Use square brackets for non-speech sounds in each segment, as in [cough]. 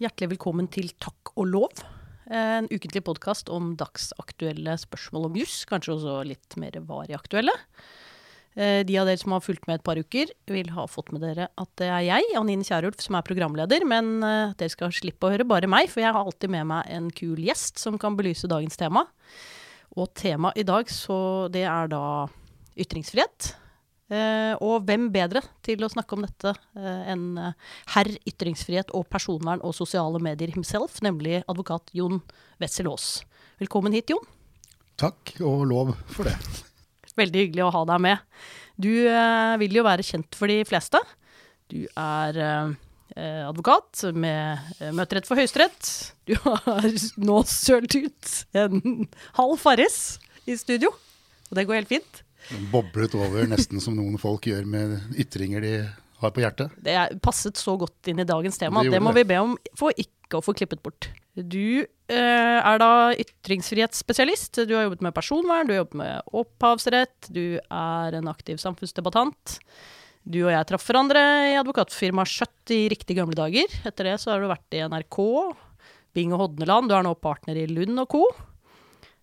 Hjertelig velkommen til Takk og lov. En ukentlig podkast om dagsaktuelle spørsmål om juss, kanskje også litt mer varig aktuelle. Eh, De av dere som har fulgt med et par uker, vil ha fått med dere at det er jeg, Anine Kierulf, som er programleder. Men eh, dere skal slippe å høre bare meg, for jeg har alltid med meg en kul gjest som kan belyse dagens tema. Og temaet i dag, så det er da ytringsfrihet. Eh, og hvem bedre til å snakke om dette eh, enn eh, herr ytringsfrihet og personvern og sosiale medier himself, nemlig advokat Jon Wessel Aas. Velkommen hit, Jon. Takk, og lov for det. Veldig hyggelig å ha deg med. Du vil jo være kjent for de fleste. Du er advokat med møterett for Høyesterett. Du har [laughs] nå sølt ut en halv Farris i studio, og det går helt fint. Den Boblet over nesten som noen folk gjør med ytringer de har på hjertet. Det er passet så godt inn i dagens tema Det det må det. vi be om for ikke å få klippet bort. Du eh, er da ytringsfrihetsspesialist. Du har jobbet med personvern, du har jobbet med opphavsrett, du er en aktiv samfunnsdebattant. Du og jeg traff hverandre i advokatfirmaet Skjøtt i riktig gamle dager. Etter det så har du vært i NRK, Bing og Hodneland. Du er nå partner i Lund og co.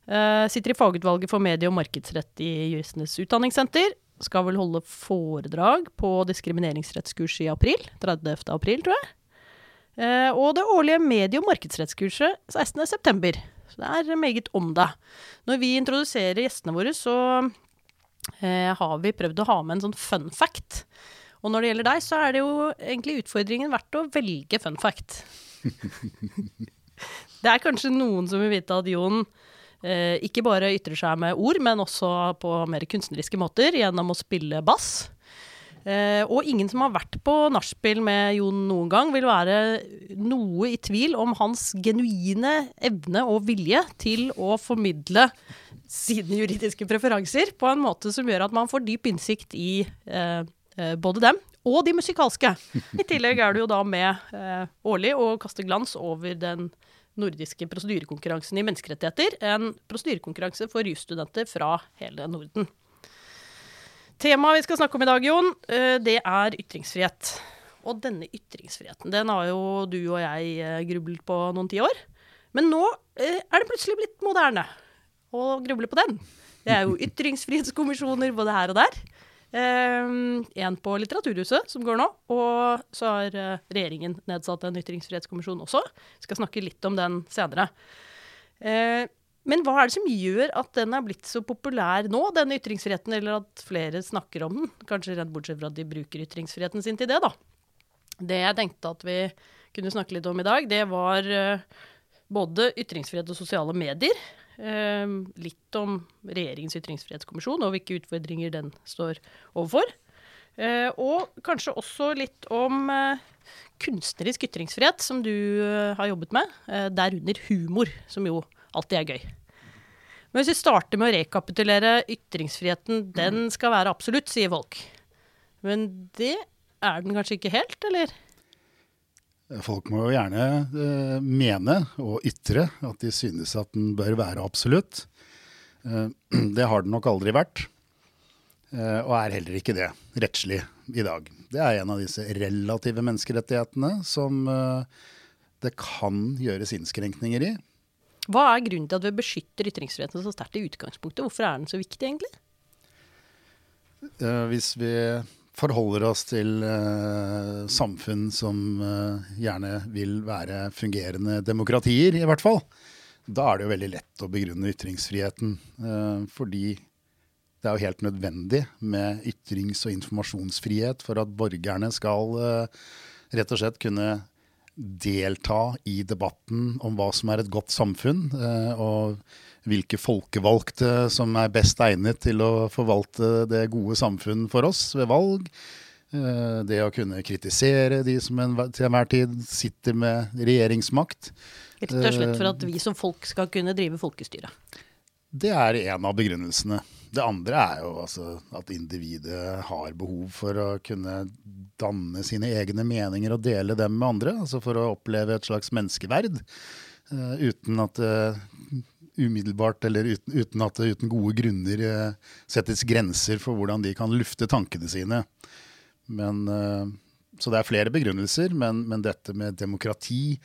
Eh, sitter i fagutvalget for medie- og markedsrett i Juristenes utdanningssenter. Skal vel holde foredrag på diskrimineringsrettskurset i april. 30. april, tror jeg. Eh, og det årlige medie- og markedsrettskurset 16.9. Så det er meget om det. Når vi introduserer gjestene våre, så eh, har vi prøvd å ha med en sånn fun fact. Og når det gjelder deg, så er det jo egentlig utfordringen verdt å velge fun fact. [laughs] det er kanskje noen som vil vite at Jon eh, ikke bare ytrer seg med ord, men også på mer kunstneriske måter gjennom å spille bass. Eh, og ingen som har vært på nachspiel med Jon noen gang, vil være noe i tvil om hans genuine evne og vilje til å formidle sine juridiske preferanser på en måte som gjør at man får dyp innsikt i eh, eh, både dem og de musikalske. I tillegg er du jo da med eh, årlig og kaster glans over den nordiske prosedyrekonkurransen i menneskerettigheter. En prosedyrekonkurranse for jusstudenter fra hele Norden. Temaet vi skal snakke om i dag, Jon, eh, det er ytringsfrihet. Og denne ytringsfriheten, den har jo du og jeg eh, grublet på noen tiår. Men nå eh, er det plutselig blitt moderne å gruble på den. Det er jo [laughs] ytringsfrihetskommisjoner både her og der. Um, en på Litteraturhuset, som går nå. Og så har eh, regjeringen nedsatt en ytringsfrihetskommisjon også. Vi skal snakke litt om den senere. Eh, men hva er det som gjør at den er blitt så populær nå, denne ytringsfriheten, eller at flere snakker om den? Kanskje rent bortsett fra at de bruker ytringsfriheten sin til det, da. Det jeg tenkte at vi kunne snakke litt om i dag, det var eh, både ytringsfrihet og sosiale medier. Eh, litt om regjeringens ytringsfrihetskommisjon og hvilke utfordringer den står overfor. Eh, og kanskje også litt om eh, kunstnerisk ytringsfrihet, som du eh, har jobbet med. Derunder humor, som jo alltid er gøy. Men hvis vi starter med å rekapitulere ytringsfriheten, den skal være absolutt, sier folk. Men det er den kanskje ikke helt, eller? Folk må jo gjerne eh, mene og ytre at de synes at den bør være absolutt. Eh, [clears throat] det har den nok aldri vært, eh, og er heller ikke det rettslig i dag. Det er en av disse relative menneskerettighetene som det kan gjøres innskrenkninger i. Hva er grunnen til at vi beskytter ytringsfriheten så sterkt i utgangspunktet? Hvorfor er den så viktig, egentlig? Hvis vi forholder oss til uh, samfunn som uh, gjerne vil være fungerende demokratier, i hvert fall, da er det jo veldig lett å begrunne ytringsfriheten. Uh, fordi det er jo helt nødvendig med ytrings- og informasjonsfrihet for at borgerne skal rett og slett kunne delta i debatten om hva som er et godt samfunn, og hvilke folkevalgte som er best egnet til å forvalte det gode samfunn for oss ved valg. Eh, Det å kunne kritisere de som en, til enhver tid sitter med regjeringsmakt. Rett og slett for at vi som folk skal kunne drive folkestyre. Det er en av begrunnelsene. Det andre er jo altså at individet har behov for å kunne danne sine egne meninger og dele dem med andre. Altså for å oppleve et slags menneskeverd. eh, uten at det umiddelbart eller uten, uten at uten gode grunner eh, settes grenser for hvordan de kan lufte tankene sine. Men, eh, så det er flere begrunnelser, men, men dette med demokrati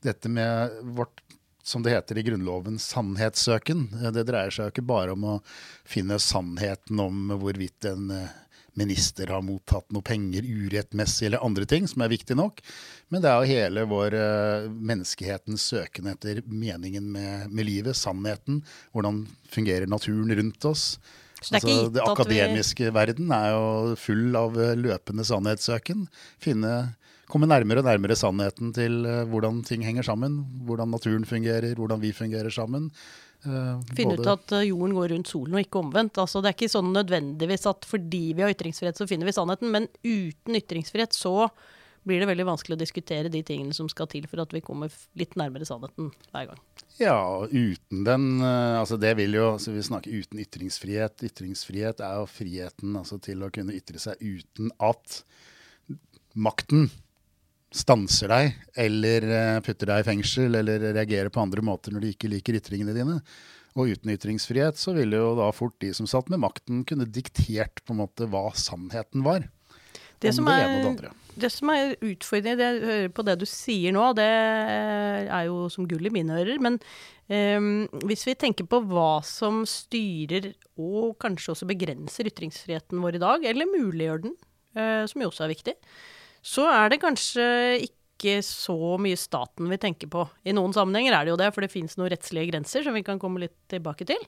dette med vårt som det heter i Grunnloven, sannhetssøken. Det dreier seg jo ikke bare om å finne sannheten om hvorvidt en eh, minister har mottatt noe penger urettmessig eller andre ting, som er viktig nok. Men det er jo hele vår uh, menneskehetens søken etter meningen med, med, livet, sannheten. Hvordan fungerer naturen rundt oss. Så det, altså, det akademiske vi... verden er jo full av uh, løpende sannhetssøken. Finne komme nærmere og nærmere sannheten til uh, hvordan ting henger sammen. Hvordan naturen fungerer, hvordan vi fungerer sammen. Uh, Finne ut at uh, jorden går rundt solen og ikke omvendt. Altså, det er ikke sånn nødvendigvis at fordi vi har ytringsfrihet, så finner vi sannheten. Men uten ytringsfrihet så blir det veldig vanskelig å diskutere de tingene som skal til for at vi kommer litt nærmere sannheten hver gang. Ja, uten den altså det vil jo, altså Vi snakker uten ytringsfrihet. Ytringsfrihet er jo friheten altså til å kunne ytre seg uten at makten stanser deg, eller eh, putter deg i fengsel, eller reagerer på andre måter når de ikke liker ytringene dine. Og uten ytringsfrihet så ville jo da fort de som satt med makten, kunne diktert på en måte hva sannheten var. Det som, er, det som er utfordrende, det jeg hører på det du sier nå, det er jo som gull i mine ører. Men um, hvis vi tenker på hva som styrer og kanskje også begrenser ytringsfriheten vår i dag, eller muliggjør den, uh, som jo også er viktig, så er det kanskje ikke så mye staten vi tenker på. I noen sammenhenger er det jo det, for det fins noen rettslige grenser som vi kan komme litt tilbake til.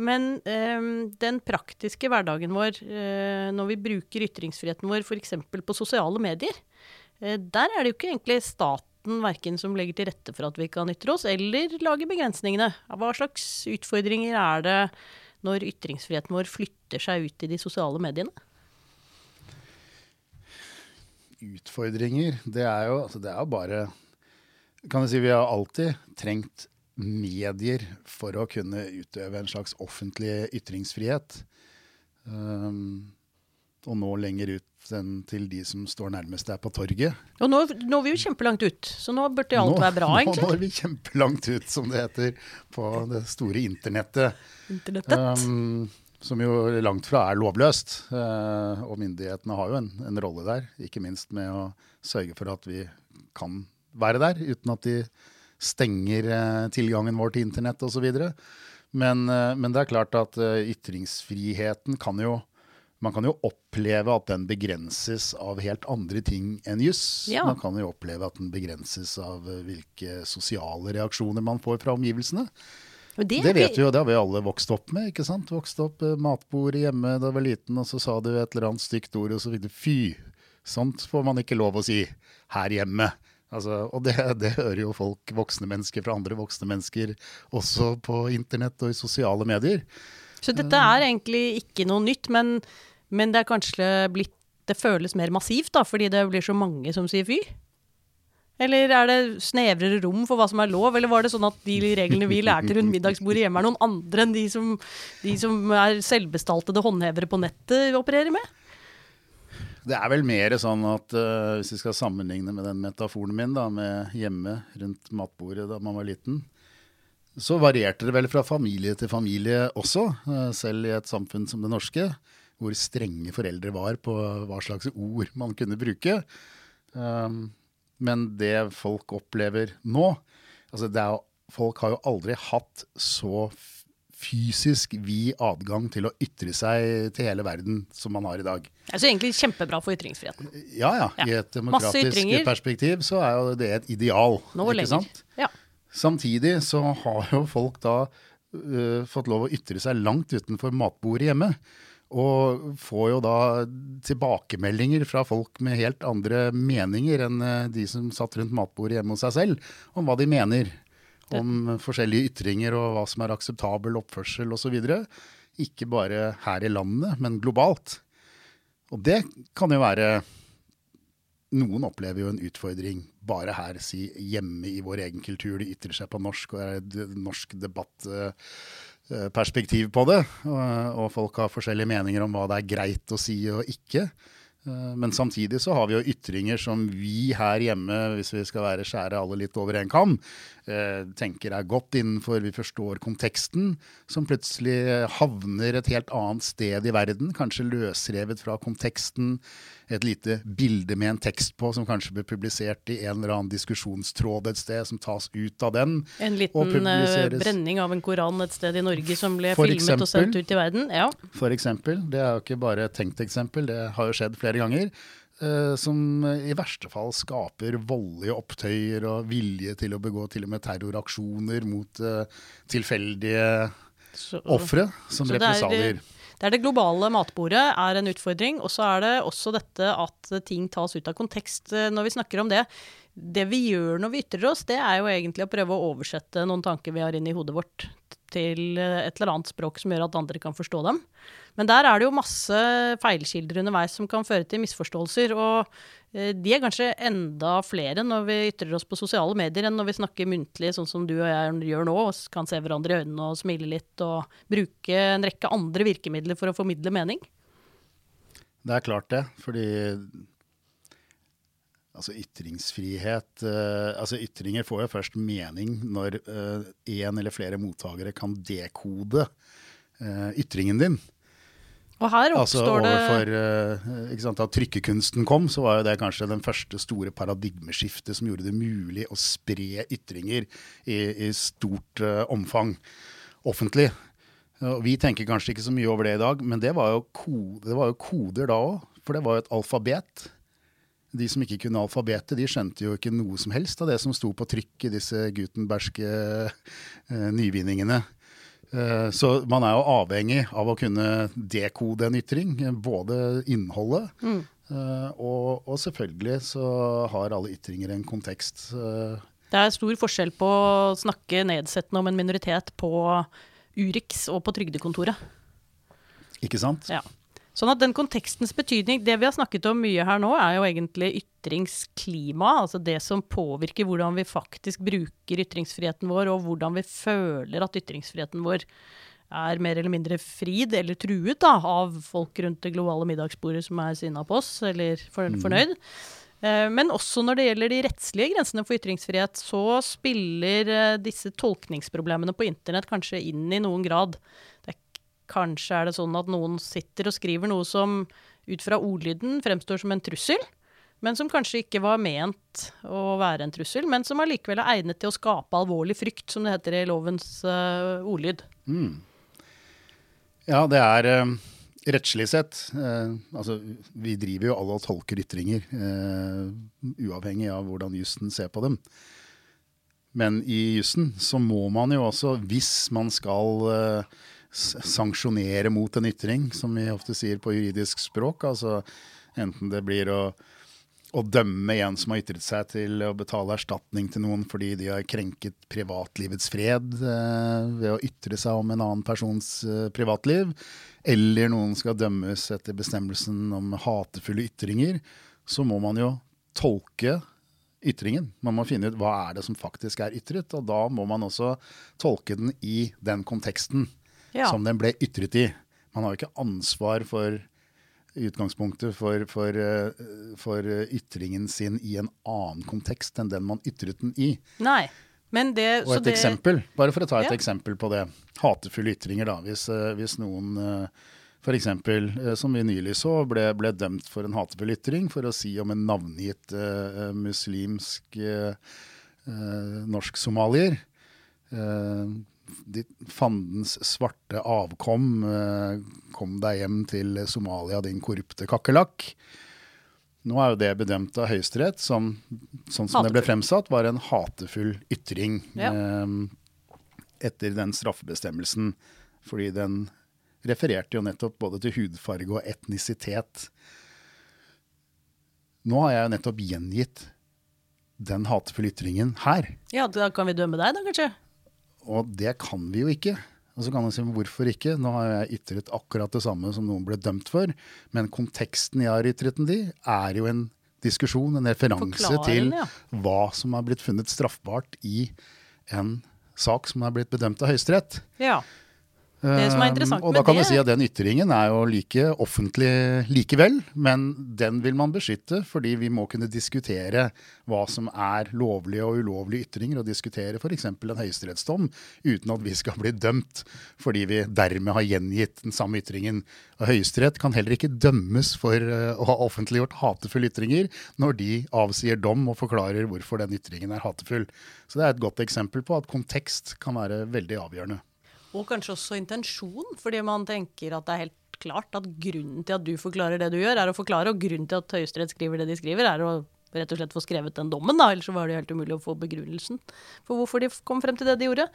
Men eh, den praktiske hverdagen vår, eh, når vi bruker ytringsfriheten vår f.eks. på sosiale medier, eh, der er det jo ikke egentlig staten verken som legger til rette for at vi kan ytre oss, eller lager begrensningene. Hva slags utfordringer er det når ytringsfriheten vår flytter seg ut i de sosiale mediene? Utfordringer, det er jo, altså det er bare Kan du si vi har alltid trengt medier for å kunne utøve en slags offentlig ytringsfrihet. Um, og nå lenger ut enn til de som står nærmest deg på torget. Og nå når vi jo kjempelangt ut, så nå burde alt nå, være bra, [laughs] egentlig. Nå når vi kjempelangt ut, som det heter på det store internettet. Internettet. Um, som jo langt fra er lovløst. Eh, og myndighetene har jo en, en, rolle der, ikke minst med å sørge for at vi kan være der, uten at de stenger eh, tilgangen vår til internett osv. Men, eh, men det er klart at ytringsfriheten kan jo man kan jo oppleve at den begrenses av helt andre ting enn juss. Ja. Man kan jo oppleve at den begrenses av hvilke sosiale reaksjoner man får fra omgivelsene. Det, det, vet vi jo, det har vi alle vokst opp med. ikke sant? Vokst opp eh, matbordet hjemme da du var liten, og så sa du et eller annet stygt ord, og så fikk du fy. Sånt får man ikke lov å si her hjemme. Altså, og det, [laughs] det, hører jo folk, voksne mennesker fra andre voksne mennesker, også på internett og i sosiale medier. Så dette er egentlig ikke noe nytt, men, men det er kanskje blitt Det føles mer massivt, da, fordi det blir så mange som sier fy? Eller er det snevrere rom for hva som er lov, eller var det sånn at de reglene vi lærte rundt middagsbordet hjemme, er noen andre enn de som, de som er selvbestaltede håndhevere på nettet opererer med? Det er vel mer sånn at uh, hvis vi skal sammenligne med den metaforen min da, med hjemme rundt matbordet da man var liten, så varierte det vel fra familie til familie også, uh, selv i et samfunn som det norske, hvor strenge foreldre var på hva slags ord man kunne bruke. Um, men det folk opplever nå altså er, Folk har jo aldri hatt så fysisk vid adgang til å ytre seg til hele verden som man har i dag. Altså egentlig kjempebra for ytringsfriheten. Ja, ja. ja. I et demokratisk perspektiv så er jo det et ideal. Nå ikke lenger. sant? Ja. Samtidig så har jo folk da uh, fått lov å ytre seg langt utenfor matbordet hjemme. Og får jo da tilbakemeldinger fra folk med helt andre meninger enn eh, de som satt rundt matbordet hjemme hos seg selv, om hva de mener om forskjellige ytringer og hva som er akseptabel oppførsel osv. Ikke bare her i landet, men globalt. Og det kan jo være Noen opplever jo en utfordring bare her, si hjemme i vår egen kultur. De ytrer seg på norsk og er norsk debatt Eh, perspektiv på det. Og, folk har forskjellige meninger om hva det er greit å si og ikke. Eh, men samtidig så har vi jo ytringer som vi her hjemme, hvis vi skal være skjære alle litt over en kam, eh, tenker er godt innenfor, vi forstår konteksten, som plutselig havner et helt annet sted i verden, kanskje løsrevet fra konteksten. Et lite bilde med en tekst på som kanskje blir publisert i en eller annen diskusjonstråd et sted, som tas ut av den. En liten eh, brenning av en koran et sted i Norge som ble For filmet eksempel. og sendt ut i verden. Ja. For eksempel. Det er jo ikke bare et tenkt eksempel, det har jo skjedd flere ganger. Eh, som i verste fall skaper voldelige opptøyer og vilje til å begå til og med terroraksjoner mot eh, tilfeldige ofre som er- represalier. Det er det globale matbordet er en utfordring, og så er det også dette at ting tas ut av kontekst eh, når vi snakker om det. Det vi gjør når vi ytrer oss, det er jo egentlig å prøve å oversette noen tanker vi har inni hodet vårt til et eller annet språk som gjør at andre kan forstå dem. Men der er det jo masse feilkilder underveis som kan føre til misforståelser. Og eh, de er kanskje enda flere når vi ytrer oss på sosiale medier enn når vi snakker muntlig, sånn som du og jeg gjør nå, og kan se hverandre i øynene og smile litt og bruke en rekke andre virkemidler for å formidle mening. Det er klart det, fordi altså ytringsfrihet uh, Altså ytringer får jo først mening når én eller flere mottakere kan dekode uh, ytringen din. Og her Altså oppstår det overfor eh, ikke sant, Da trykkekunsten kom, så var jo det kanskje den første store paradigmeskiftet som gjorde det mulig å spre ytringer i, i stort uh, omfang offentlig. Vi tenker kanskje ikke så mye over det i dag, men det var jo, kode, det var jo koder da òg. For det var jo et alfabet. De som ikke kunne alfabetet, de skjønte jo ikke noe som helst av det som sto på trykk i disse gutenbergske uh, nyvinningene. Eh, Så man er jo avhengig av å kunne dekode en ytring, eh, både innholdet mm. og, og selvfølgelig så har alle ytringer en kontekst. eh, Det er stor forskjell på å snakke nedsettende om en minoritet på Urix og på Trygdekontoret. Ikke sant? Ja. Sånn at den kontekstens betydning Det vi har snakket om mye her nå, er jo egentlig ytringsklima. Altså det som påvirker hvordan vi faktisk bruker ytringsfriheten vår, og hvordan vi føler at ytringsfriheten vår er mer eller mindre frid eller truet da, av folk rundt det globale middagsbordet som er sinna på oss eller for, fornøyd. Eh, Men også når det gjelder de rettslige grensene for ytringsfrihet, så spiller eh, disse tolkningsproblemene på internett kanskje inn i noen grad. Kanskje er det sånn at noen sitter og skriver noe som ut fra ordlyden fremstår som en trussel, men som kanskje ikke var ment å være en trussel, men som allikevel er egnet til å skape alvorlig frykt, som det heter i lovens uh, ordlyd. Ja, det er uh, rettslig sett uh, Altså, vi driver jo alle og tolker ytringer, uavhengig av hvordan jussen ser på dem. Men i jussen så må man jo også, hvis man skal sanksjonere mot en ytring, som vi ofte sier på juridisk språk, altså enten det blir å å dømme en som har ytret seg til å betale erstatning til noen fordi de har krenket privatlivets fred eh, ved å ytre seg om en annen persons eh, privatliv, eller noen skal dømmes etter bestemmelsen om hatefulle ytringer, så må man jo tolke ytringen. Man må finne ut hva er det som faktisk er ytret, og da må man også tolke den i den konteksten Ja. som den ble ytret i. Man har jo ikke ansvar for i utgangspunktet for, for, eh, for eh, ytringen sin i en annen kontekst enn den man ytret den i. Nei. Men det, Og et det, eksempel, bare for å ta et Ja. eksempel på det. Hatefulle ytringer, da. Hvis, eh, hvis noen f.eks. som vi nylig så, ble, ble dømt for en hatefull ytring for å si om en navngitt uh, muslimsk uh, eh, norsk-somalier. Eh, de, fandens svarte avkom, eh, kom deg hjem til Somalia, din korrupte kakerlakk. Nå er jo det bedømt av Høyesterett som, sånn som det ble fremsatt, var en hatefull ytring. Ja. eh, etter den straffebestemmelsen. Fordi den refererte jo nettopp både til hudfarge og etnisitet. Nå har jeg jo nettopp gjengitt den hatefulle ytringen her. ja, da kan vi dømme deg, da, kanskje? Og det kan vi jo ikke. Og så kan man si hvorfor ikke? Nå har jeg ytret akkurat det samme som noen ble dømt for. Men konteksten jeg har ytret den i, er jo en diskusjon, en referanse til ja. hva som har blitt funnet straffbart i en sak som har blitt bedømt av Høyesterett. Ja. Det som er interessant Um, og da kan det- du si at den ytringen er jo like offentlig likevel, men den vil man beskytte fordi vi må kunne diskutere hva som er lovlige og ulovlige ytringer, og diskutere f.eks. en høyesterettsdom uten at vi skal bli dømt fordi vi dermed har gjengitt den samme ytringen. Og Høyesterett kan heller ikke dømmes for eh, å ha offentliggjort hatefulle ytringer når de avsier dom og forklarer hvorfor den ytringen er hatefull. Så det er et godt eksempel på at kontekst kan være veldig avgjørende. Og kanskje også intensjon, fordi man tenker at det er helt klart at grunnen til at du forklarer det du gjør, er å forklare, og grunnen til at Høyesterett skriver det de skriver, er å rett og slett få skrevet den dommen, da, ellers var det helt umulig å få begrunnelsen for hvorfor de kom frem til det de gjorde.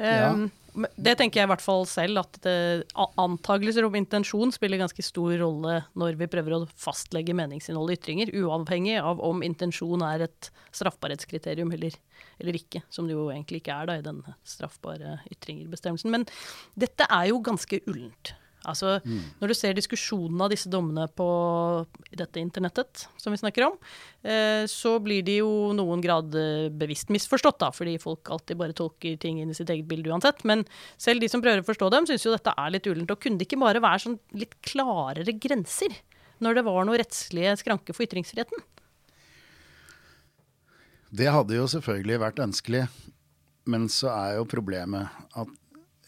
Ja. Men det tenker jeg i hvert fall selv, at det, a- antagelser om intensjon spiller ganske stor rolle når vi prøver å fastlegge meningsinnhold i ytringer, uavhengig av om intensjon er et straffbarhetskriterium eller, eller ikke, som det jo egentlig ikke er da i den straffbare ytringer-bestemmelsen. Men dette er jo ganske ullent. Altså, Når du ser diskusjonen av disse dommene på dette internettet, som vi snakker om, eh, så blir de jo noen grad eh, bevisst misforstått, da, fordi folk alltid bare tolker ting inn i sitt eget bilde uansett. Men selv de som prøver å forstå dem, syns jo dette er litt ullent. Og kunne det ikke bare være sånn litt klarere grenser når det var noe rettslige skranker for ytringsfriheten? Det hadde jo selvfølgelig vært ønskelig, men så er jo problemet at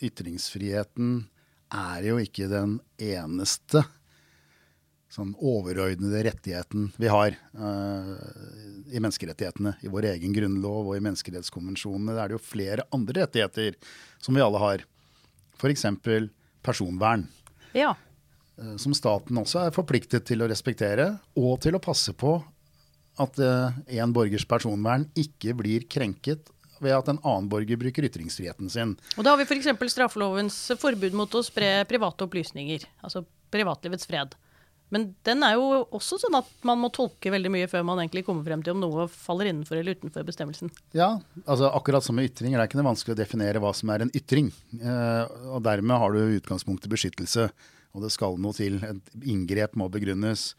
ytringsfriheten er jo ikke den eneste sånn overordnede rettigheten vi har uh, i menneskerettighetene. I vår egen grunnlov og i menneskerettskonvensjonene det er det jo flere andre rettigheter som vi alle har. F.eks. personvern Ja. Uh, som staten også er forpliktet til å respektere, og til å passe på at eh, en borgers personvern ikke blir krenket ved at en annen borger bruker ytringsfriheten sin. Og da har vi f.eks. straffelovens forbud mot å spre private opplysninger, altså privatlivets fred. Men den er jo også sånn at man må tolke veldig mye før man egentlig kommer frem til om noe faller innenfor eller utenfor bestemmelsen. Ja, altså akkurat som med ytringer, det er ikke det vanskelig å definere hva som er en ytring. Eh, og dermed har du i utgangspunktet beskyttelse, og det skal noe til. Et inngrep må begrunnes.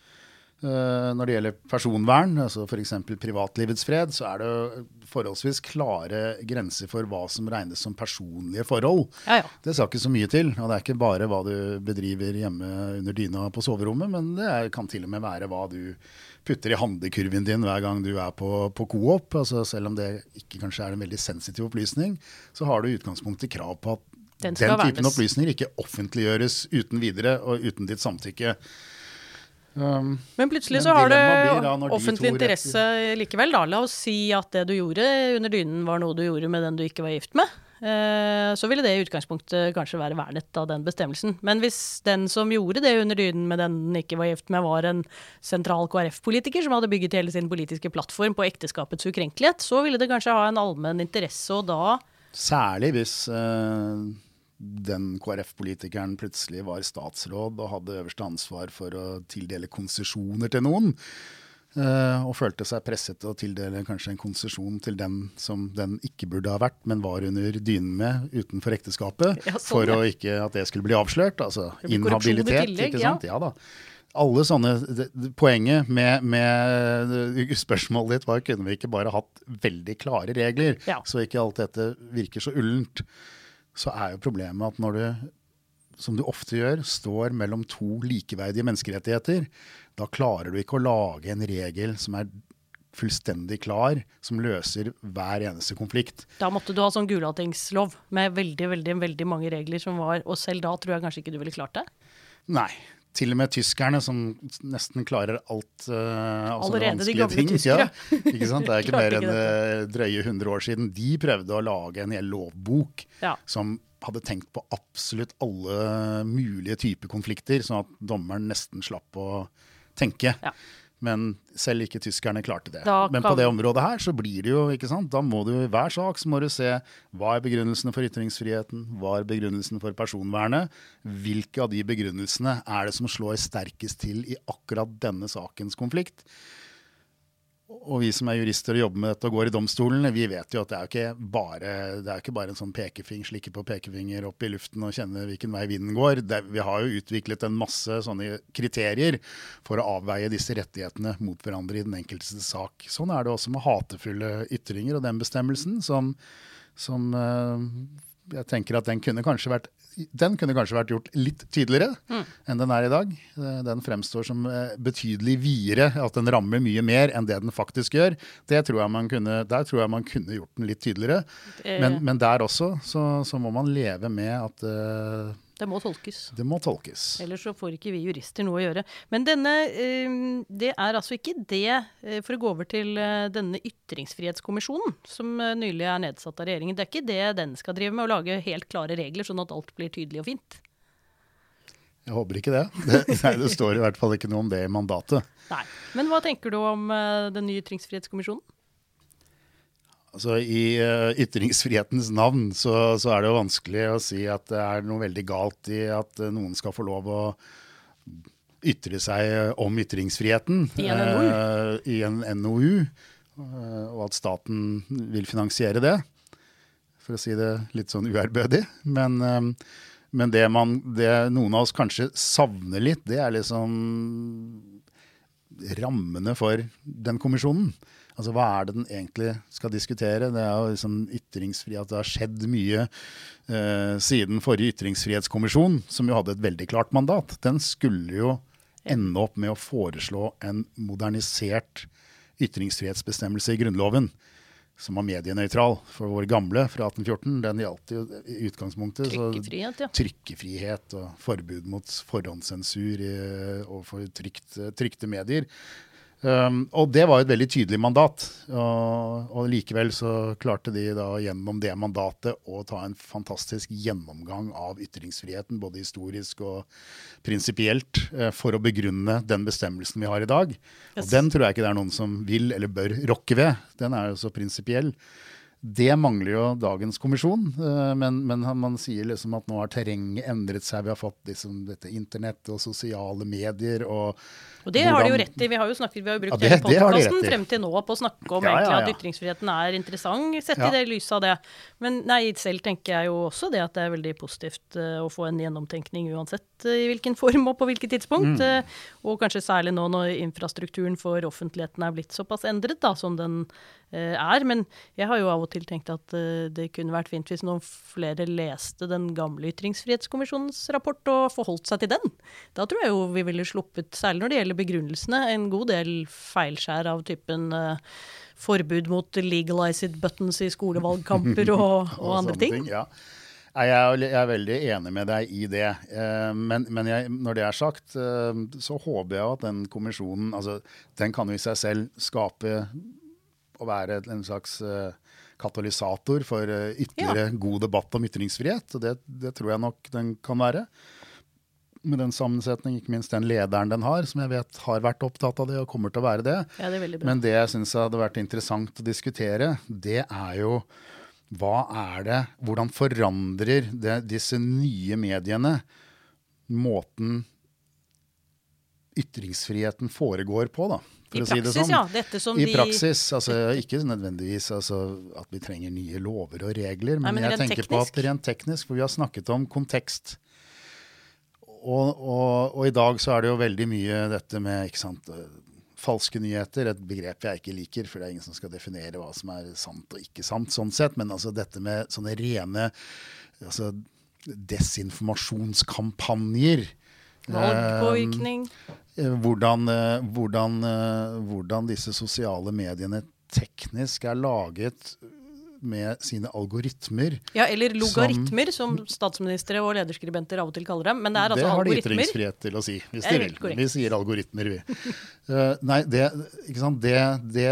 Eh, når det gjelder personvern, altså f.eks. privatlivets fred, så er det forholdsvis klare grenser for hva som regnes som personlige forhold. Ja, ja. Det skal ikke så mye til, og det er ikke bare hva du bedriver hjemme under dyna på soverommet, men det kan til og med være hva du putter i handlekurven din hver gang du er på, på Coop. Altså, selv om det ikke kanskje er en veldig sensitiv opplysning, så har du i utgangspunktet krav på at Den den, typen vernes. opplysninger ikke offentliggjøres uten videre og uten ditt samtykke. Um, Men plutselig så har det du offentlig interesse likevel. Da. La oss si at det du gjorde under dynen var noe du gjorde med den du ikke var gift med. Eh, Så ville det i utgangspunktet kanskje være vernet av den bestemmelsen. Men hvis den som gjorde det under dynen med den den ikke var gift med, var en sentral KrF-politiker som hadde bygget hele sin politiske plattform på ekteskapets ukrenkelighet, så ville det kanskje ha en allmenn interesse, og da Særlig hvis eh, den KrF-politikeren plutselig var statsråd og hadde øverste ansvar for å tildele konsesjoner til noen. eh, og følte seg presset til å tildele kanskje en konsesjon til den som den ikke burde ha vært, men var under dynen med utenfor ekteskapet. Ja, sånn, for å ikke at det skulle bli avslørt. Altså inhabilitet. tillegg, ikke sant? Ja da. Alle sånne, det, Poenget med, med [laughs] spørsmålet ditt var kunne vi ikke bare hatt veldig klare regler, Ja. så ikke alt dette virker så ullent. Så er jo problemet at når du, som du ofte gjør, står mellom to likeverdige menneskerettigheter, da klarer du ikke å lage en regel som er fullstendig klar, som løser hver eneste konflikt. Da måtte du ha sånn Gulatingslov med veldig, veldig, veldig mange regler som var Og selv da tror jeg kanskje ikke du ville klart det. Nei. Til og med tyskerne, som nesten klarer alt uh, av sånne vanskelige ting. tyskere. Ja, [laughs] ikke sant? Det er ikke mer enn uh, drøye 100 år siden. De prøvde å lage en hel lovbok Ja. som hadde tenkt på absolutt alle mulige typer konflikter, sånn at dommeren nesten slapp å tenke. Ja. Men selv ikke tyskerne klarte det. Kan... Men på det området her så blir det jo, ikke sant. Da må du i hver sak så må du se hva er begrunnelsene for ytringsfriheten, hva er begrunnelsen for personvernet. Hvilke av de begrunnelsene er det som slår sterkest til i akkurat denne sakens konflikt? Og vi som er jurister og jobber med dette og går i domstolene, vi vet jo at det er ikke bare, er ikke bare en sånn pekefing, slikke på pekefinger opp i luften og kjenne hvilken vei vinden går. Det, vi har jo utviklet en masse sånne kriterier for å avveie disse rettighetene mot hverandre i den enkelte sak. Sånn er det også med hatefulle ytringer og den bestemmelsen som, som eh, jeg tenker at den kunne kanskje vært den kunne kanskje vært gjort litt tydeligere mm. enn den er i dag. Eh, den fremstår som eh, betydelig videre, at den rammer mye mer enn det den faktisk gjør. Det tror jeg man kunne, der tror jeg man kunne gjort den litt tydeligere. Men, men der også så, så, må man leve med at uh, det må tolkes. Det må tolkes. Ellers så får ikke vi jurister noe å gjøre. Men denne, eh, det er altså ikke det, eh, for å gå over til eh, denne ytringsfrihetskommisjonen som nylig er nedsatt av regjeringen, det er ikke det den skal drive med, å lage helt klare regler sånn at alt blir tydelig og fint? Jeg håper ikke det. [laughs] Det, nei, det står i hvert fall ikke noe om det i mandatet. Nei. Men hva tenker du om den nye ytringsfrihetskommisjonen? Altså, I uh, ytringsfrihetens navn så, så, er det jo vanskelig å si at det er noe veldig galt i at uh, noen skal få lov å ytre seg om ytringsfriheten i en NOU, uh, i en NOU og at staten vil finansiere det. For å si det litt sånn uærbødig. Men, men det, man, det noen av oss kanskje savner litt, det er liksom rammene for den kommisjonen. Altså, Hva er det den egentlig skal diskutere? Det er jo liksom ytringsfrihet. Det har skjedd mye eh, siden forrige ytringsfrihetskommisjon, som jo hadde et veldig klart mandat. Den skulle jo ende opp med å foreslå en modernisert ytringsfrihetsbestemmelse i Grunnloven. Som var medienøytral. For vår gamle fra 1814 den gjaldt jo i utgangspunktet. Trykkefrihet, ja. Trykkefrihet og forbud mot forhåndssensur overfor trykte medier. Um, og det var et veldig tydelig mandat. Og, og, likevel så klarte de da gjennom det mandatet å ta en fantastisk gjennomgang av ytringsfriheten, både historisk og prinsipielt, uh, for å begrunne den bestemmelsen vi har i dag. Yes. Og den tror jeg ikke det er noen som vil eller bør rokke ved. Den er jo så prinsipiell. Det mangler jo dagens kommisjon, uh, men, men, man sier liksom at nå har terrenget endret seg. Vi har fått liksom dette internett og sosiale medier. og og det Hvordan, har de jo rett i. Vi har jo, snakket, vi har jo brukt ja, hele podkasten frem til nå på å snakke om ja, ja, at ytringsfriheten er interessant, sett i det lyset av det. Men nei, selv tenker jeg jo også det at det er veldig positivt uh, å få en gjennomtenkning uansett i hvilken form og på hvilket tidspunkt. Mm. Uh, og kanskje særlig nå når infrastrukturen for offentligheten er blitt såpass endret da, som den er. Men jeg har jo av og til tenkt at det kunne vært fint hvis noen flere leste den gamle Ytringsfrihetskommisjonens rapport og forholdt seg til den. Da tror jeg jo vi ville sluppet, særlig når det gjelder begrunnelsene en god del feilskjær av typen forbud mot legalized buttons i skolevalgkamper [laughs] og, og, andre ting. ting ja. Jeg er, jeg er, veldig enig med deg i det. Eh, men, men jeg, når det er sagt, eh, så håper jeg at den kommisjonen altså, Den kan jo i seg selv skape og være en slags katalysator for ytterligere ja. god debatt om ytringsfrihet. og det, det tror jeg nok den kan være med den sammensetning, ikke minst den lederen den har, som jeg vet har vært opptatt av det og kommer til å være det. Ja, det er Men det jeg syns hadde vært interessant å diskutere, det er jo hva er det Hvordan forandrer det, disse nye mediene måten ytringsfriheten foregår på, da? I praksis, si sånn. ja. Dette som I de... praksis. Altså, ikke nødvendigvis altså, at vi trenger nye lover og regler, men, Nei, men jeg tenker teknisk. på at rent teknisk, for vi har snakket om kontekst og, og, og, i dag så er det jo veldig mye dette med ikke sant, falske nyheter. Et begrep jeg ikke liker, for det er ingen som skal definere hva som er sant og ikke sant. sånn sett, Men altså dette med sånne rene altså, desinformasjonskampanjer. Valgpåvirkning. Eh, hvordan, eh, hvordan, eh, hvordan disse sosiale mediene teknisk er laget med sine algoritmer. Ja, eller logaritmer, som, som statsministre og lederskribenter av og til kaller dem. Men det er altså algoritmer. Det har de ytringsfrihet til å si, hvis de vil. Vi sier algoritmer, vi. uh, nei, det, ikke sant, det, det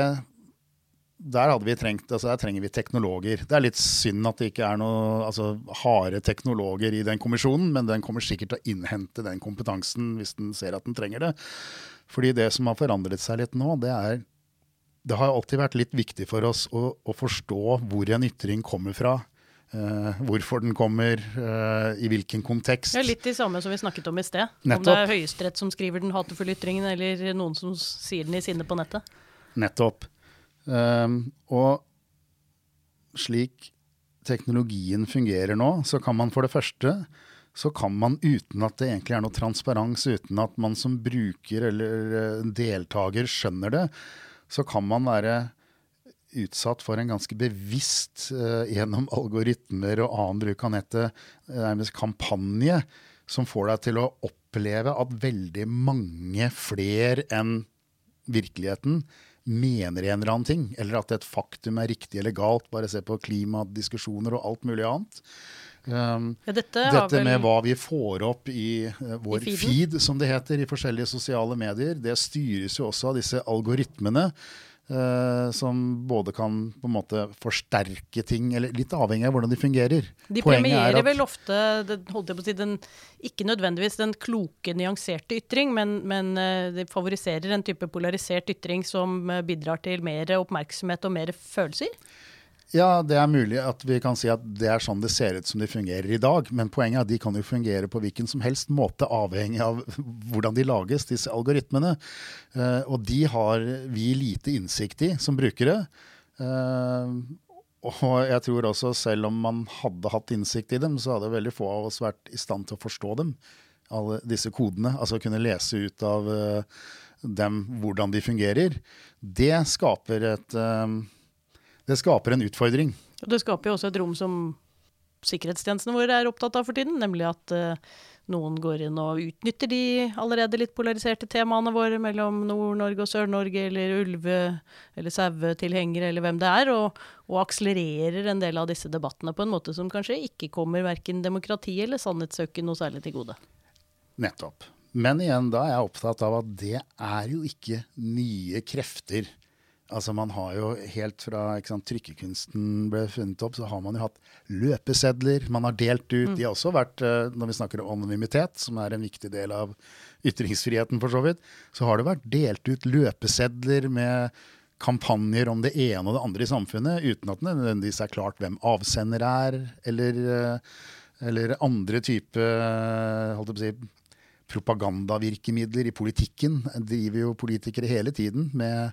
der hadde vi trengt, altså der trenger vi teknologer. Det er litt synd at det ikke er noen altså, harde teknologer i den kommisjonen, men den kommer sikkert til å innhente den kompetansen hvis den ser at den trenger det. Fordi det som har forandret seg litt nå, det er det har alltid vært litt viktig for oss å, å forstå hvor en ytring kommer fra. Uh, hvorfor den kommer, uh, i hvilken kontekst. Ja, litt det samme som vi snakket om i sted. Nettopp. Om det er Høyesterett som skriver den hatefulle ytringen, eller noen som sier den i sinne på nettet. Nettopp. Um, og slik teknologien fungerer nå, så kan man for det første så kan man uten at det egentlig er noe transparens, uten at man som bruker eller deltaker skjønner det, så kan man være utsatt for en ganske bevisst, uh, gjennom algoritmer og annen bruk av nettet, nærmest kampanje som får deg til å oppleve at veldig mange flere enn virkeligheten mener en eller annen ting, eller at et faktum er riktig eller galt. Bare se på klimadiskusjoner og alt mulig annet. Um, ja, dette, dette med hva vi får opp i uh, vår I feed, som det heter, i forskjellige sosiale medier, det styres jo også av disse algoritmene. Uh, som både kan på en måte forsterke ting, eller litt avhengig av hvordan de fungerer. De premierer vel ofte det, holdt jeg på å si, den, ikke nødvendigvis den kloke, nyanserte ytring, men, men uh, de favoriserer en type polarisert ytring som bidrar til mer oppmerksomhet og mer følelser? Ja, det er mulig at vi kan si at det er sånn det ser ut som de fungerer i dag. Men poenget er at de kan jo fungere på hvilken som helst måte, avhengig av [laughs] hvordan de lages, disse algoritmene. Uh, og de har vi lite innsikt i som brukere. Uh, og jeg tror også, selv om man hadde hatt innsikt i dem, så hadde veldig få av oss vært i stand til å forstå dem. Alle disse kodene. Altså kunne lese ut av uh, dem hvordan de fungerer. Det skaper et det skaper en utfordring. Og det skaper jo også et rom som sikkerhetstjenestene våre er opptatt av for tiden, nemlig at uh, noen går inn og utnytter de allerede litt polariserte temaene våre mellom Nord-Norge og Sør-Norge, eller ulve- eller sauetilhengere, eller hvem det er, og, og, akselererer en del av disse debattene på en måte som kanskje ikke kommer verken demokrati eller sannhetssøken noe særlig til gode. Nettopp. Men igjen, da er jeg opptatt av at det er jo ikke nye krefter Altså man har jo Helt fra sant, trykkekunsten ble funnet opp, så har man jo hatt løpesedler. Man har delt ut. Mm. De har også vært, eh, når vi snakker om anonymitet, som er en viktig del av ytringsfriheten, for så vidt, så har det vært delt ut løpesedler med kampanjer om det ene og det andre i samfunnet, uten at det nødvendigvis er klart hvem avsender er, eller, eh, eller andre type holdt jeg på å si, propagandavirkemidler i politikken. Driver jo politikere hele tiden med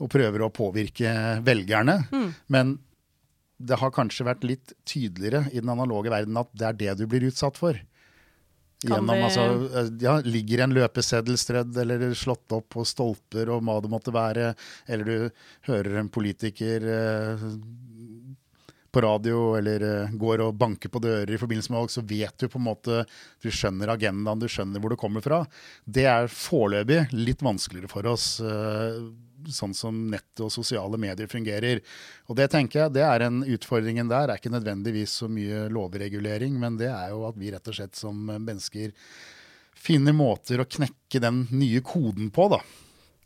og prøver å påvirke velgerne. Mm. Men det har kanskje vært litt tydeligere i den analoge verden at det er det du blir utsatt for. Gjennom, vi... altså, eh, ja, ligger en løpeseddel strødd eller slått opp på stolper og hva det måtte være, eller du hører en politiker eh, på radio eller eh, går og banker på dører i forbindelse med valg, så vet du på en måte Du skjønner agendaen, du skjønner hvor det kommer fra. Det er foreløpig litt vanskeligere for oss. Uh, sånn som nettet og sosiale medier fungerer. Og det tenker jeg, det er en utfordringen der. er ikke nødvendigvis så mye lovregulering, men det er jo at vi rett og slett som mennesker finner måter å knekke den nye koden på, da.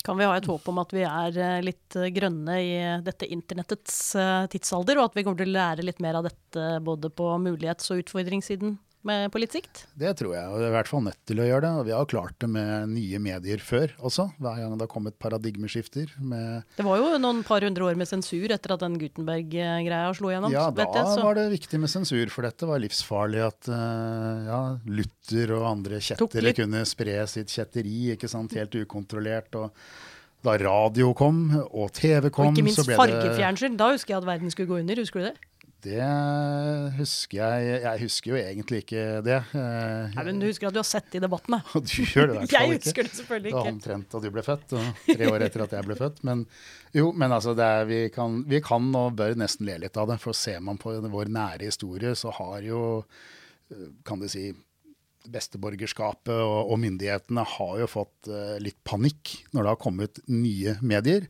Kan vi ha et håp om at vi er eh, litt grønne i dette internettets eh, tidsalder, og at vi kommer til å lære litt mer av dette både på mulighets- og utfordringssiden med, på litt sikt? Det tror jeg, og vi er i hvert fall nødt til å gjøre det. Og vi har klart det med nye medier før også, hver gang det har kommet paradigmeskifter. det var jo noen par hundre år med sensur etter at den Gutenberg-greia slo gjennom. Ja, da jeg, var det viktig med sensur, for dette var livsfarlig at uh, ja, Luther og andre kjettere kunne spre sitt kjetteri ikke sant, helt ukontrollert. og da radio kom og TV kom, Og ikke minst fargefjernsyn. Da husker jeg at verden skulle gå under. Husker du det? Det husker jeg Jeg husker jo egentlig ikke det. Nei, Men du husker at du har sett det i debattene? [laughs] Du gjør det i hvert fall ikke. Jeg husker det selvfølgelig ikke. Det var omtrent da du ble født, og tre år etter at jeg ble født. Men jo, men altså, er, vi, kan, vi, kan, og bør nesten le litt av det. For ser man på vår nære historie, så har jo, kan du si Besteborgerskapet og, og myndighetene har jo fått uh, litt panikk når det har kommet nye medier.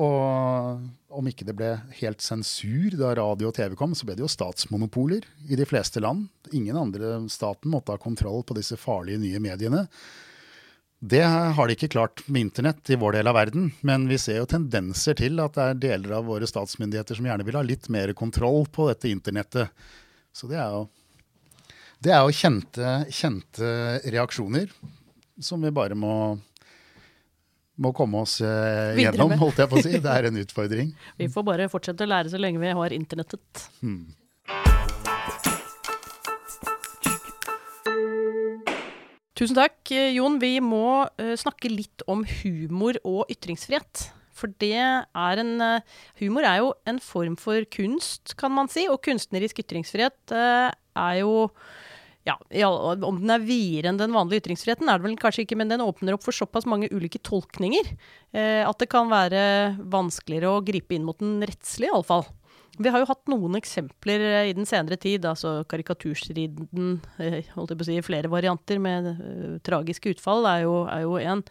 Og om ikke det ble helt sensur da radio og TV kom, så ble det jo statsmonopoler i de fleste land. Ingen andre staten måtte ha kontroll på disse farlige nye mediene. Det har de ikke klart med internett i vår del av verden, men vi ser jo tendenser til at det er deler av våre statsmyndigheter som gjerne vil ha litt mer kontroll på dette internettet. Så det er jo, det er jo kjente, kjente reaksjoner som vi bare må må komme oss eh, gjennom, holdt jeg på å si. Det er en [laughs] utfordring. vi får bare fortsette å lære så lenge vi har internettet. Hmm. Tusen takk, Jon. Vi må uh, snakke litt om humor og ytringsfrihet. For det er en uh, Humor er jo en form for kunst, kan man si. Og kunstnerisk ytringsfrihet er jo Ja, Om den er videre enn den vanlige ytringsfriheten, er det vel kanskje ikke, men den åpner opp for såpass mange ulike tolkninger eh, at det kan være vanskeligere å gripe inn mot den rettslige, iallfall. Vi har jo hatt noen eksempler eh, i den senere tid, altså karikaturstriden, eh, holdt jeg på å si, flere varianter med uh, tragiske utfall, er jo, er jo, en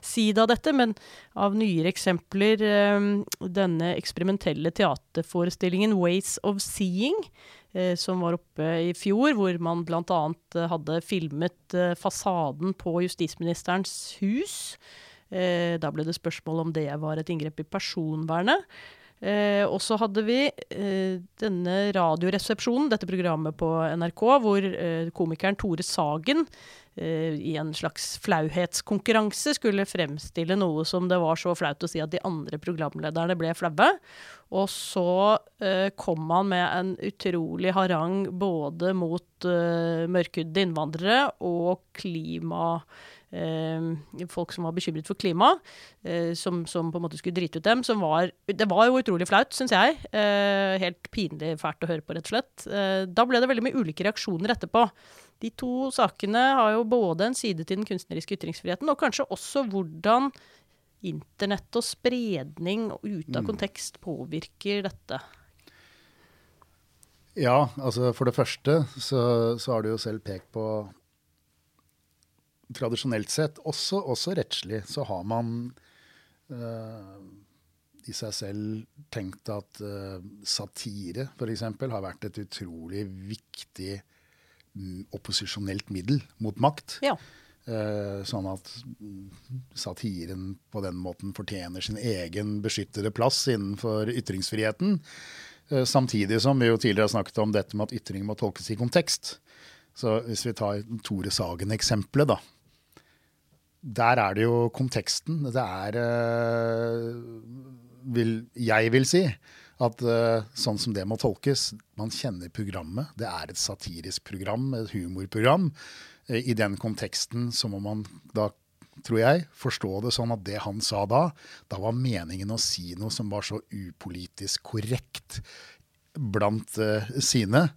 side av dette. Men av nyere eksempler, um, denne eksperimentelle teaterforestillingen 'Ways of Seeing', uh, som var oppe i fjor, hvor man bl.a. Uh, hadde filmet uh, fasaden på justisministerens hus. Da ble det spørsmål om det var et inngrep i personvernet. Eh, og så hadde vi eh, denne Radioresepsjonen, dette programmet på NRK, hvor eh, komikeren Tore Sagen eh, i en slags flauhetskonkurranse skulle fremstille noe som det var så flaut å si at de andre programlederne ble flaue. Og så eh, kom han med en utrolig harang både mot uh, mørkhudede innvandrere og klima eh, folk som var bekymret for klima, eh, som, som, på en måte skulle drite ut dem. Som var, det var jo utrolig flaut, syns jeg. Eh, helt pinlig fælt å høre på, rett og slett. Eh, da ble det veldig mye ulike reaksjoner etterpå. De to sakene har jo både en side til den kunstneriske ytringsfriheten, og kanskje også hvordan internett og spredning ute av mm. kontekst påvirker dette. Ja, altså for det første så, så har du jo selv pekt på tradisjonelt sett, også, også rettslig, så har man uh, i seg selv tenkt at uh, satire f.eks. har vært et utrolig viktig um, opposisjonelt middel mot makt. Ja. Uh, sånn at satiren på den måten fortjener sin egen beskyttede plass innenfor ytringsfriheten. Uh, samtidig som vi jo tidligere har snakket om dette med at ytring må tolkes i kontekst. Så hvis vi tar Tore Sagen-eksempelet, da, der er det jo konteksten. Det er uh, vil, Jeg vil si at uh, sånn som det må tolkes Man kjenner programmet. Det er et satirisk program, et humorprogram. Uh, I den konteksten så må man da, tror jeg, forstå det sånn at det han sa da, da var meningen å si noe som var så upolitisk korrekt blant sine.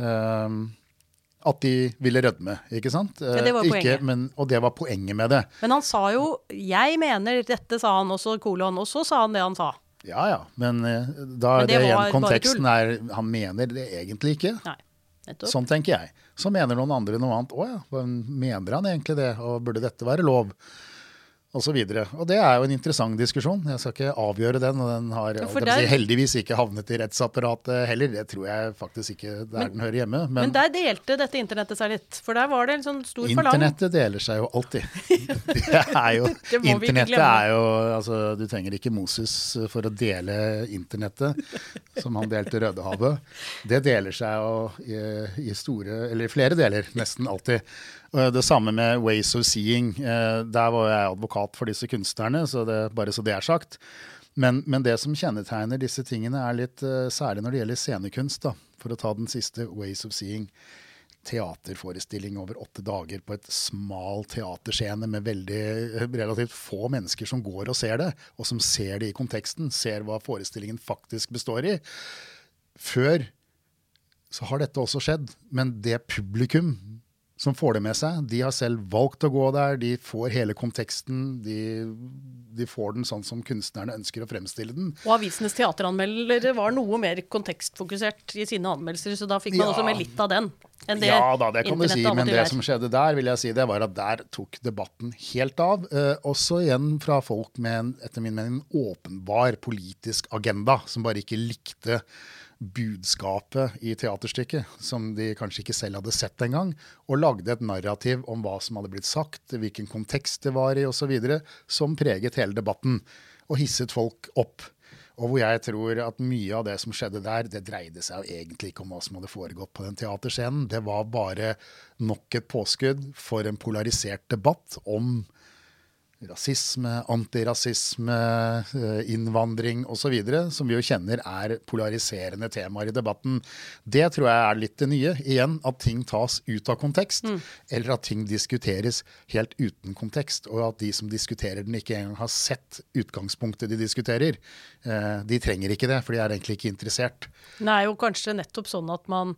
Uh, at de ville rødme, ikke sant? Ja, det var poenget. Men, og det var poenget med det. Men han sa jo 'jeg mener dette', sa han også, kolon, og så sa han det han sa. Ja ja, men eh, da men det, det igjen konteksten er Han mener det egentlig ikke. Nei, sånn tenker jeg. Så mener noen andre noe annet. Å ja, mener han egentlig det, og burde dette være lov? Osv. Og, så og det er jo en interessant diskusjon. Jeg skal ikke avgjøre den. Og den har ja, der, heldigvis ikke havnet i rettsapparatet heller. Det tror jeg faktisk ikke der men, den hører hjemme. Men, men, der delte dette internettet seg litt. For der var det en sånn stor forlang. Internettet deler seg jo alltid. [laughs] [laughs] det er jo, det internettet er jo altså, Du trenger ikke Moses for å dele internettet, som han delte Rødehavet. Det deler seg jo i, i store, eller flere deler, nesten alltid. Det samme med Ways of Seeing. Eh, der var jeg advokat for disse kunstnerne, så det, bare så det er sagt. Men, men, det som kjennetegner disse tingene, er litt uh, særlig når det gjelder scenekunst. da, For å ta den siste, Ways of Seeing. Teaterforestilling over åtte dager på et smal teaterscene med veldig, eh, relativt få mennesker som går og ser det, og som ser det i konteksten, ser hva forestillingen faktisk består i. Før så har dette også skjedd, men det publikum som får det med seg. De har selv valgt å gå der, de får hele konteksten. De, de, får den sånn som kunstnerne ønsker å fremstille den. Og avisenes teateranmeldere var noe mer kontekstfokusert i sine anmeldelser, så da fikk man ja. også med litt av den. ja da, det kan du si, men det som skjedde der, vil jeg si, det var at der tok debatten helt av. Eh, også igjen fra folk med en, etter min mening, åpenbar politisk agenda, som bare ikke likte budskapet i teaterstykket, som de kanskje ikke selv hadde sett engang, og lagde et narrativ om hva som hadde blitt sagt, hvilken kontekst det var i osv., som preget hele debatten og hisset folk opp. Og hvor jeg tror at mye av det som skjedde der, det dreide seg jo egentlig ikke om hva som hadde foregått på den teaterscenen. Det var bare nok et påskudd for en polarisert debatt om rasisme, antirasisme, eh, innvandring osv., som vi jo kjenner er polariserende temaer i debatten. Det tror jeg er litt det nye. Igjen at ting tas ut av kontekst, mm. eller at ting diskuteres helt uten kontekst. Og at de som diskuterer den, ikke engang har sett utgangspunktet de diskuterer. Eh, de trenger ikke det, for de er egentlig ikke interessert. Er jo kanskje nettopp sånn at man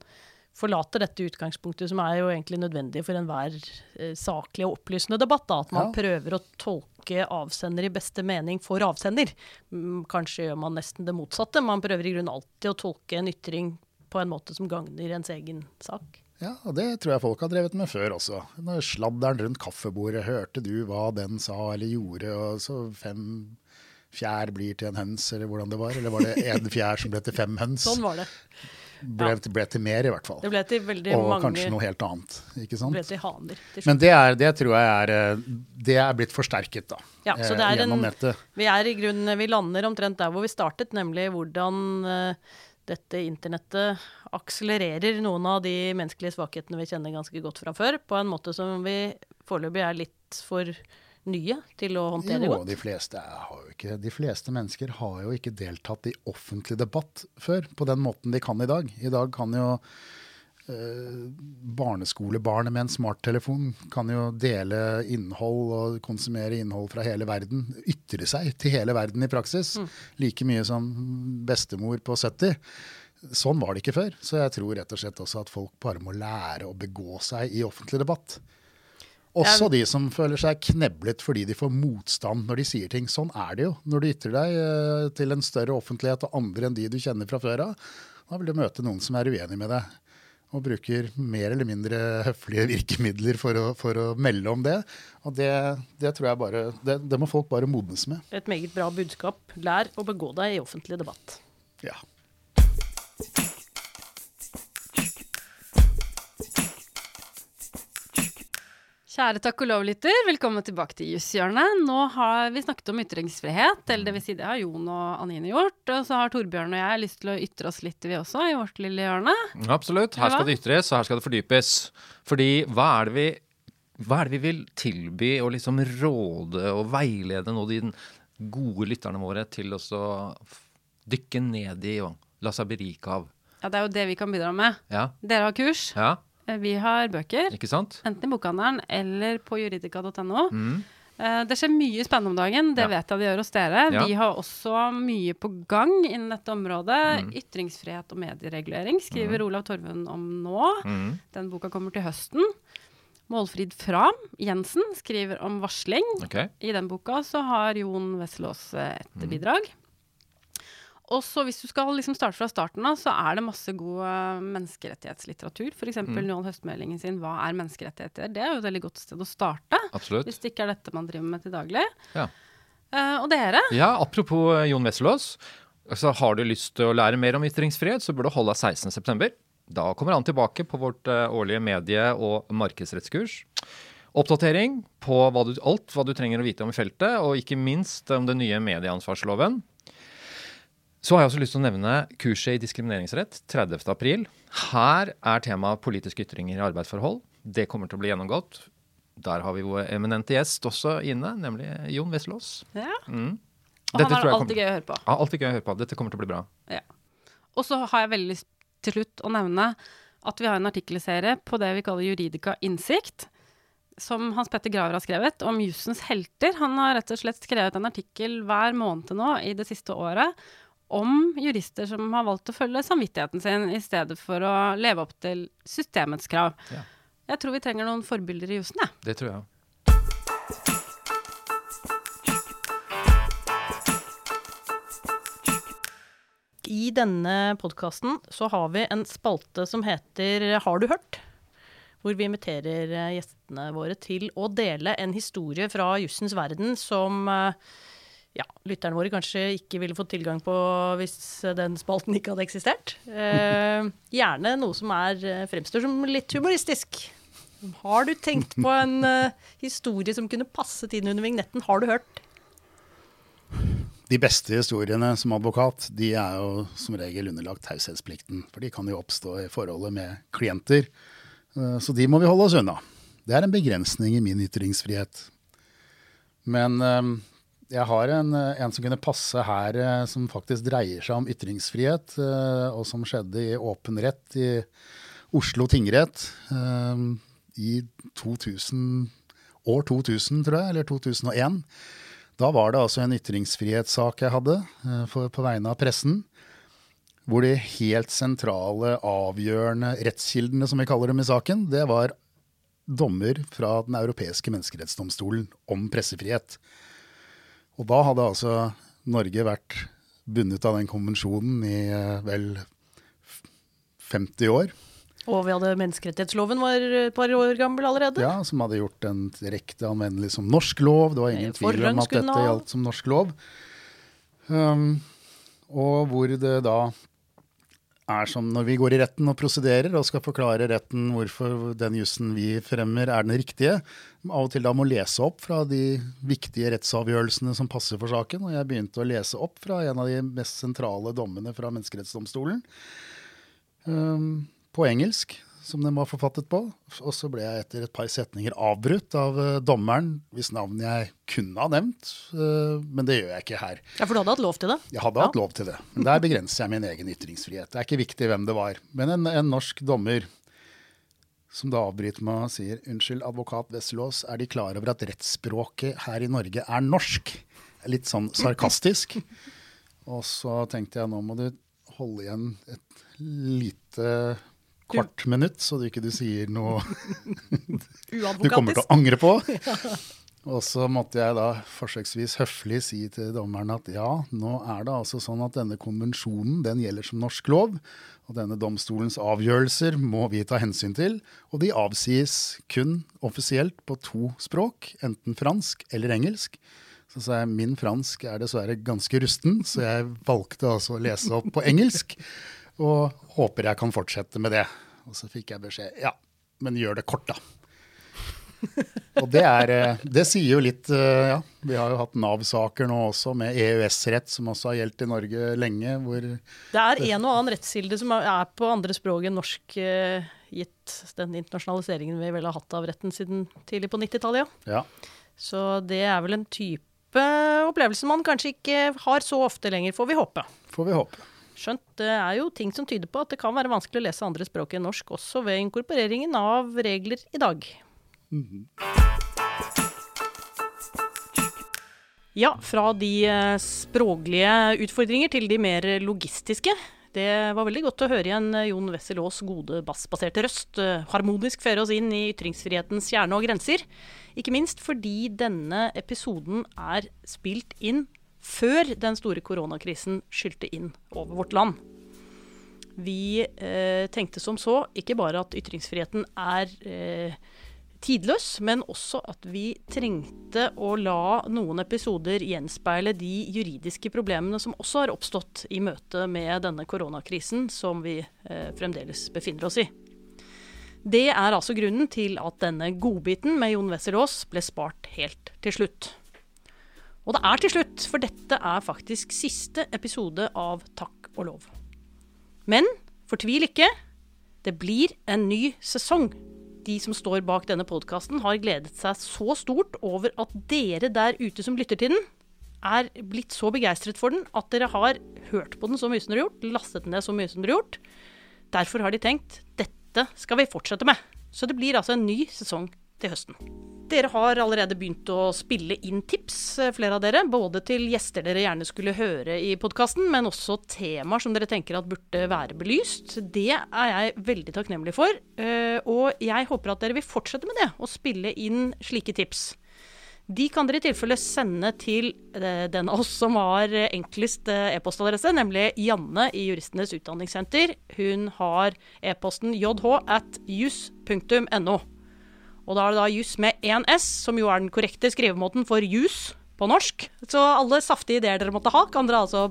forlater dette utgangspunktet, som er jo egentlig nødvendig for enhver eh, saklig og opplysende debatt. Da, at man Ja. prøver å tolke avsender i beste mening for avsender. Mm, Kanskje gjør man nesten det motsatte. Man prøver i grunnen alltid å tolke en ytring på en måte som gagner ens egen sak. Ja, og det tror jeg folk har drevet med før også. Når sladderen rundt kaffebordet, hørte du hva den sa eller gjorde, og så fem fjær blir til en høns, eller hvordan det var? Eller var det [laughs] en fjær som ble til fem høns? Sånn var det. Ble, ble til mer, i hvert fall. Det ble til veldig Og mange kanskje noe helt annet, ikke sant? Det ble til haner. til. Men det, er, det tror jeg er eh, Det er blitt forsterket, da. Ja, så eh, det er gjennom en- nettet. Vi er i grunnen, vi lander omtrent der hvor vi startet, nemlig hvordan uh, dette internettet akselererer noen av de menneskelige svakhetene vi kjenner ganske godt fra før, på en måte som vi foreløpig er litt for nye til å håndtere Jo, godt. de fleste, ikke, de fleste mennesker har jo ikke deltatt i offentlig debatt før på den måten de kan i dag. I dag kan jo eh, barneskolebarnet med en smarttelefon kan jo dele innhold og konsumere innhold fra hele verden. Ytre seg til hele verden i praksis. Like mye som bestemor på 70. Sånn var det ikke før. Så jeg tror rett og slett også at folk bare må lære å begå seg i offentlig debatt. Også de som føler seg kneblet fordi de får motstand når de sier ting. Sånn er det jo når du ytrer deg eh, til en større offentlighet og andre enn de du kjenner fra før av. Da vil du møte noen som er uenig med deg, og bruker mer eller mindre høflige virkemidler for å, for å melde om det. Og det, det tror jeg bare det, det må folk bare modnes med. Et meget bra budskap. Lær å begå deg i offentlig debatt. Ja. Kjære takk og lov-lytter, velkommen tilbake til Jusshjørnet. Nå har vi snakket om ytringsfrihet, eller det vil si det har Jon og Anine gjort. Og så har Torbjørn og jeg lyst til å ytre oss litt, vi også, i vårt lille hjørne. Absolutt. Her skal det ytres, og her skal det fordypes. Fordi hva er det vi, er det vi vil tilby og liksom råde og veilede nå de gode lytterne våre til å dykke ned i og la seg berike av? Ja, det er jo det vi kan bidra med. Ja, Dere har kurs, ja vi har bøker. Enten i bokhandelen eller på juridika.no. Mm. Eh, Det skjer mye spennende om dagen, det Ja. vet jeg det gjør hos dere. Ja. Vi har også mye på gang innen dette området. Mm. Ytringsfrihet og medieregulering skriver Olav Torvund om nå. Mm. Den boka kommer til høsten. Målfrid Fram Jensen skriver om varsling. Okay. I den boka så har Jon Wesselås eh, et Mm. bidrag. Og så hvis du skal liksom starte fra starten av, så er det masse god eh, menneskerettighetslitteratur. F.eks. Mm. mm. Høstmeldingen sin 'Hva er menneskerettigheter?' Det er jo et veldig godt sted å starte. Absolutt. Hvis det ikke er dette man driver med til daglig. Ja. Uh, og dere? Ja, apropos eh, Jon Wesselås. Altså, har du lyst til å lære mer om ytringsfrihet, så burde du holde deg 16.9. Da kommer han tilbake på vårt årlige medie- og markedsrettskurs. Oppdatering på hva du, alt hva du trenger å vite om feltet, og ikke minst om den nye medieansvarsloven. Så har jeg også lyst til å nevne kurset i diskrimineringsrett 30. april. Her er temaet politiske ytringer i arbeidsforhold. Det kommer til å bli gjennomgått. Der har vi vår eminente gjest også inne, nemlig Jon Wesselås. Ja. Mm. Og Dette han har er alltid gøy å høre på. Ja, alltid gøy å høre på. Dette kommer til å bli bra. Ja. Og så har jeg veldig lyst til slutt å nevne at vi har en artikkelserie på det vi kaller Juridika innsikt, som Hans Petter Graver har skrevet, om jussens helter. Han har rett og slett skrevet en artikkel hver måned nå i det siste året om jurister som har valgt å følge samvittigheten sin i stedet for å leve opp til systemets krav. Ja. Jeg tror vi trenger noen forbilder i jussen, jeg. Det tror jeg. I denne podkasten så har vi en spalte som heter Har du hørt? Hvor vi inviterer eh, gjestene våre til å dele en historie fra jussens verden som eh, ja, lytterne våre kanskje ikke ville fått tilgang på hvis den spalten ikke hadde eksistert. Eh, gjerne noe som er, eh, fremstår som litt humoristisk. Har du tenkt på en uh, historie som kunne passet inn under vignetten? Har du hørt? De beste historiene som advokat, de er jo som regel underlagt taushetsplikten. For de kan jo oppstå i forholdet med klienter. Eh, Så de må vi holde oss unna. Det er en begrensning i min ytringsfrihet. Men jeg har en, eh, en som kunne passe her, eh, som faktisk dreier seg om ytringsfrihet, eh, og som skjedde i åpen rett i Oslo tingrett i 2000, år 2000, tror jeg, eller 2001. Da var det altså en ytringsfrihetssak jeg hadde for, på vegne av pressen. hvor de helt sentrale, avgjørende rettskildene, som vi kaller dem i saken, det var dommer fra Den europeiske menneskerettsdomstolen om pressefrihet. Og da hadde altså Norge vært bundet av den konvensjonen i eh, vel 50 år. Og vi hadde menneskerettighetsloven var et par år gammel allerede. Ja, Som hadde gjort den direkte anvendelig som norsk lov. Det var ingen tvil om at dette gjaldt som norsk lov. Um, og hvor det da er som når vi går i retten og prosederer og skal forklare retten hvorfor den jussen vi fremmer er den riktige, av og til da må lese opp fra de viktige rettsavgjørelsene som passer for saken. Og jeg begynte å lese opp fra en av de mest sentrale dommene fra Menneskerettsdomstolen. Um, på engelsk, som den var forfattet på. Og så ble jeg etter et par setninger avbrutt av uh, dommeren, hvis navn jeg kunne ha nevnt. Uh, men det gjør jeg ikke her. Ja, For du hadde hatt lov til det? Jeg hadde ja. hatt lov til det. Men der begrenser jeg min egen ytringsfrihet. Det er ikke viktig hvem det var. Men en, en norsk dommer som da avbryter meg og sier unnskyld, advokat Wesselås, er De klar over at rettsspråket her i Norge er norsk? Litt sånn sarkastisk. Og så tenkte jeg nå må du holde igjen et lite kvart minutt, så du ikke du sier noe [laughs] du kommer til å angre på. [laughs] Og så måtte jeg da forsøksvis høflig si til dommeren at ja, nå er det altså sånn at denne konvensjonen den gjelder som norsk lov, og denne domstolens avgjørelser må vi ta hensyn til, og de avsies kun offisielt på to språk, enten fransk eller engelsk. Så sa jeg min fransk er dessverre ganske rusten, så jeg valgte altså å lese opp på engelsk. Og håper jeg kan fortsette med det. Og så fikk jeg beskjed ja, men gjør det kort, da. [laughs] og det, er, eh, det sier jo litt eh, Ja, vi har jo hatt Nav-saker nå også, med EØS-rett, som også har gjeldt i Norge lenge. Hvor det er en og annen rettskilde som er på andre språk enn norsk, eh, gitt den internasjonaliseringen vi vel har hatt av retten siden tidlig på 90-tallet, ja. ja. Så det er vel en type opplevelse man kanskje ikke har så ofte lenger, får vi håpe. Får vi håpe. Skjønt det er jo ting som tyder på at det kan være vanskelig å lese andre språk enn norsk, også ved inkorporeringen av regler i dag. Mm. Ja, fra de eh, språklige utfordringer til de mer logistiske. Det var veldig godt å høre igjen eh, Jon Wessel Aas gode bassbaserte røst eh, harmonisk føre oss inn i ytringsfrihetens kjerne og grenser. Ikke minst fordi denne episoden er spilt inn før den store koronakrisen skylte inn over vårt land. Vi eh, tenkte som så ikke bare at ytringsfriheten er eh, tidløs, men også at vi trengte å la noen episoder gjenspeile de juridiske problemene som også har oppstått i møte med denne koronakrisen som vi eh, fremdeles befinner oss i. Det er altså grunnen til at denne godbiten med Jon Wessel Aas ble spart helt til slutt. Og det er til slutt, for dette er faktisk siste episode av Takk og lov. Men fortvil ikke. Det blir en ny sesong. De som står bak denne podkasten, har gledet seg så stort over at dere der ute som lytter til den, er blitt så begeistret for den at dere har hørt på den så mye som dere har gjort, lastet den ned så mye som dere har gjort. Derfor har de tenkt dette skal vi fortsette med. Så det blir altså en ny sesong til høsten. Dere har allerede begynt å spille inn tips, eh, flere av dere. Både til gjester dere gjerne skulle høre i podkasten, men også temaer som dere tenker at burde være belyst. Det er jeg veldig takknemlig for. Eh, og jeg håper at dere vil fortsette med det, å spille inn slike tips. De kan dere i tilfelle sende til eh, den av oss som har enklest e-postadresse, nemlig Janne i Juristenes utdanningssenter. Hun har e-posten jh at juss.no. Og da er det da juss med én S, som jo er den korrekte skrivemåten for jus på norsk. Så alle saftige ideer dere måtte ha, kan dere altså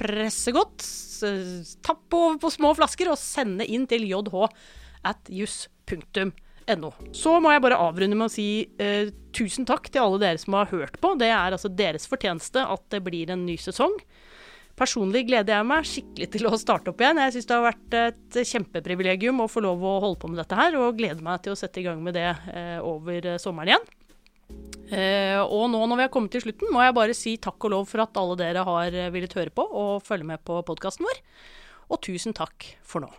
presse godt, tappe over på små flasker og sende inn til jh at juss.no. Så må jeg bare avrunde med å si eh, tusen takk til alle dere som har hørt på. Det er altså deres fortjeneste at det blir en ny sesong. Personlig gleder jeg meg skikkelig til å starte opp igjen. Jeg syns det har vært et kjempeprivilegium å få lov å holde på med dette her, og gleder meg til å sette i gang med det eh, over eh, sommeren igjen. Eh, og nå når vi har kommet til slutten, må jeg bare si takk og lov for at alle dere har villet høre på og følge med på podkasten vår. Og tusen takk for nå.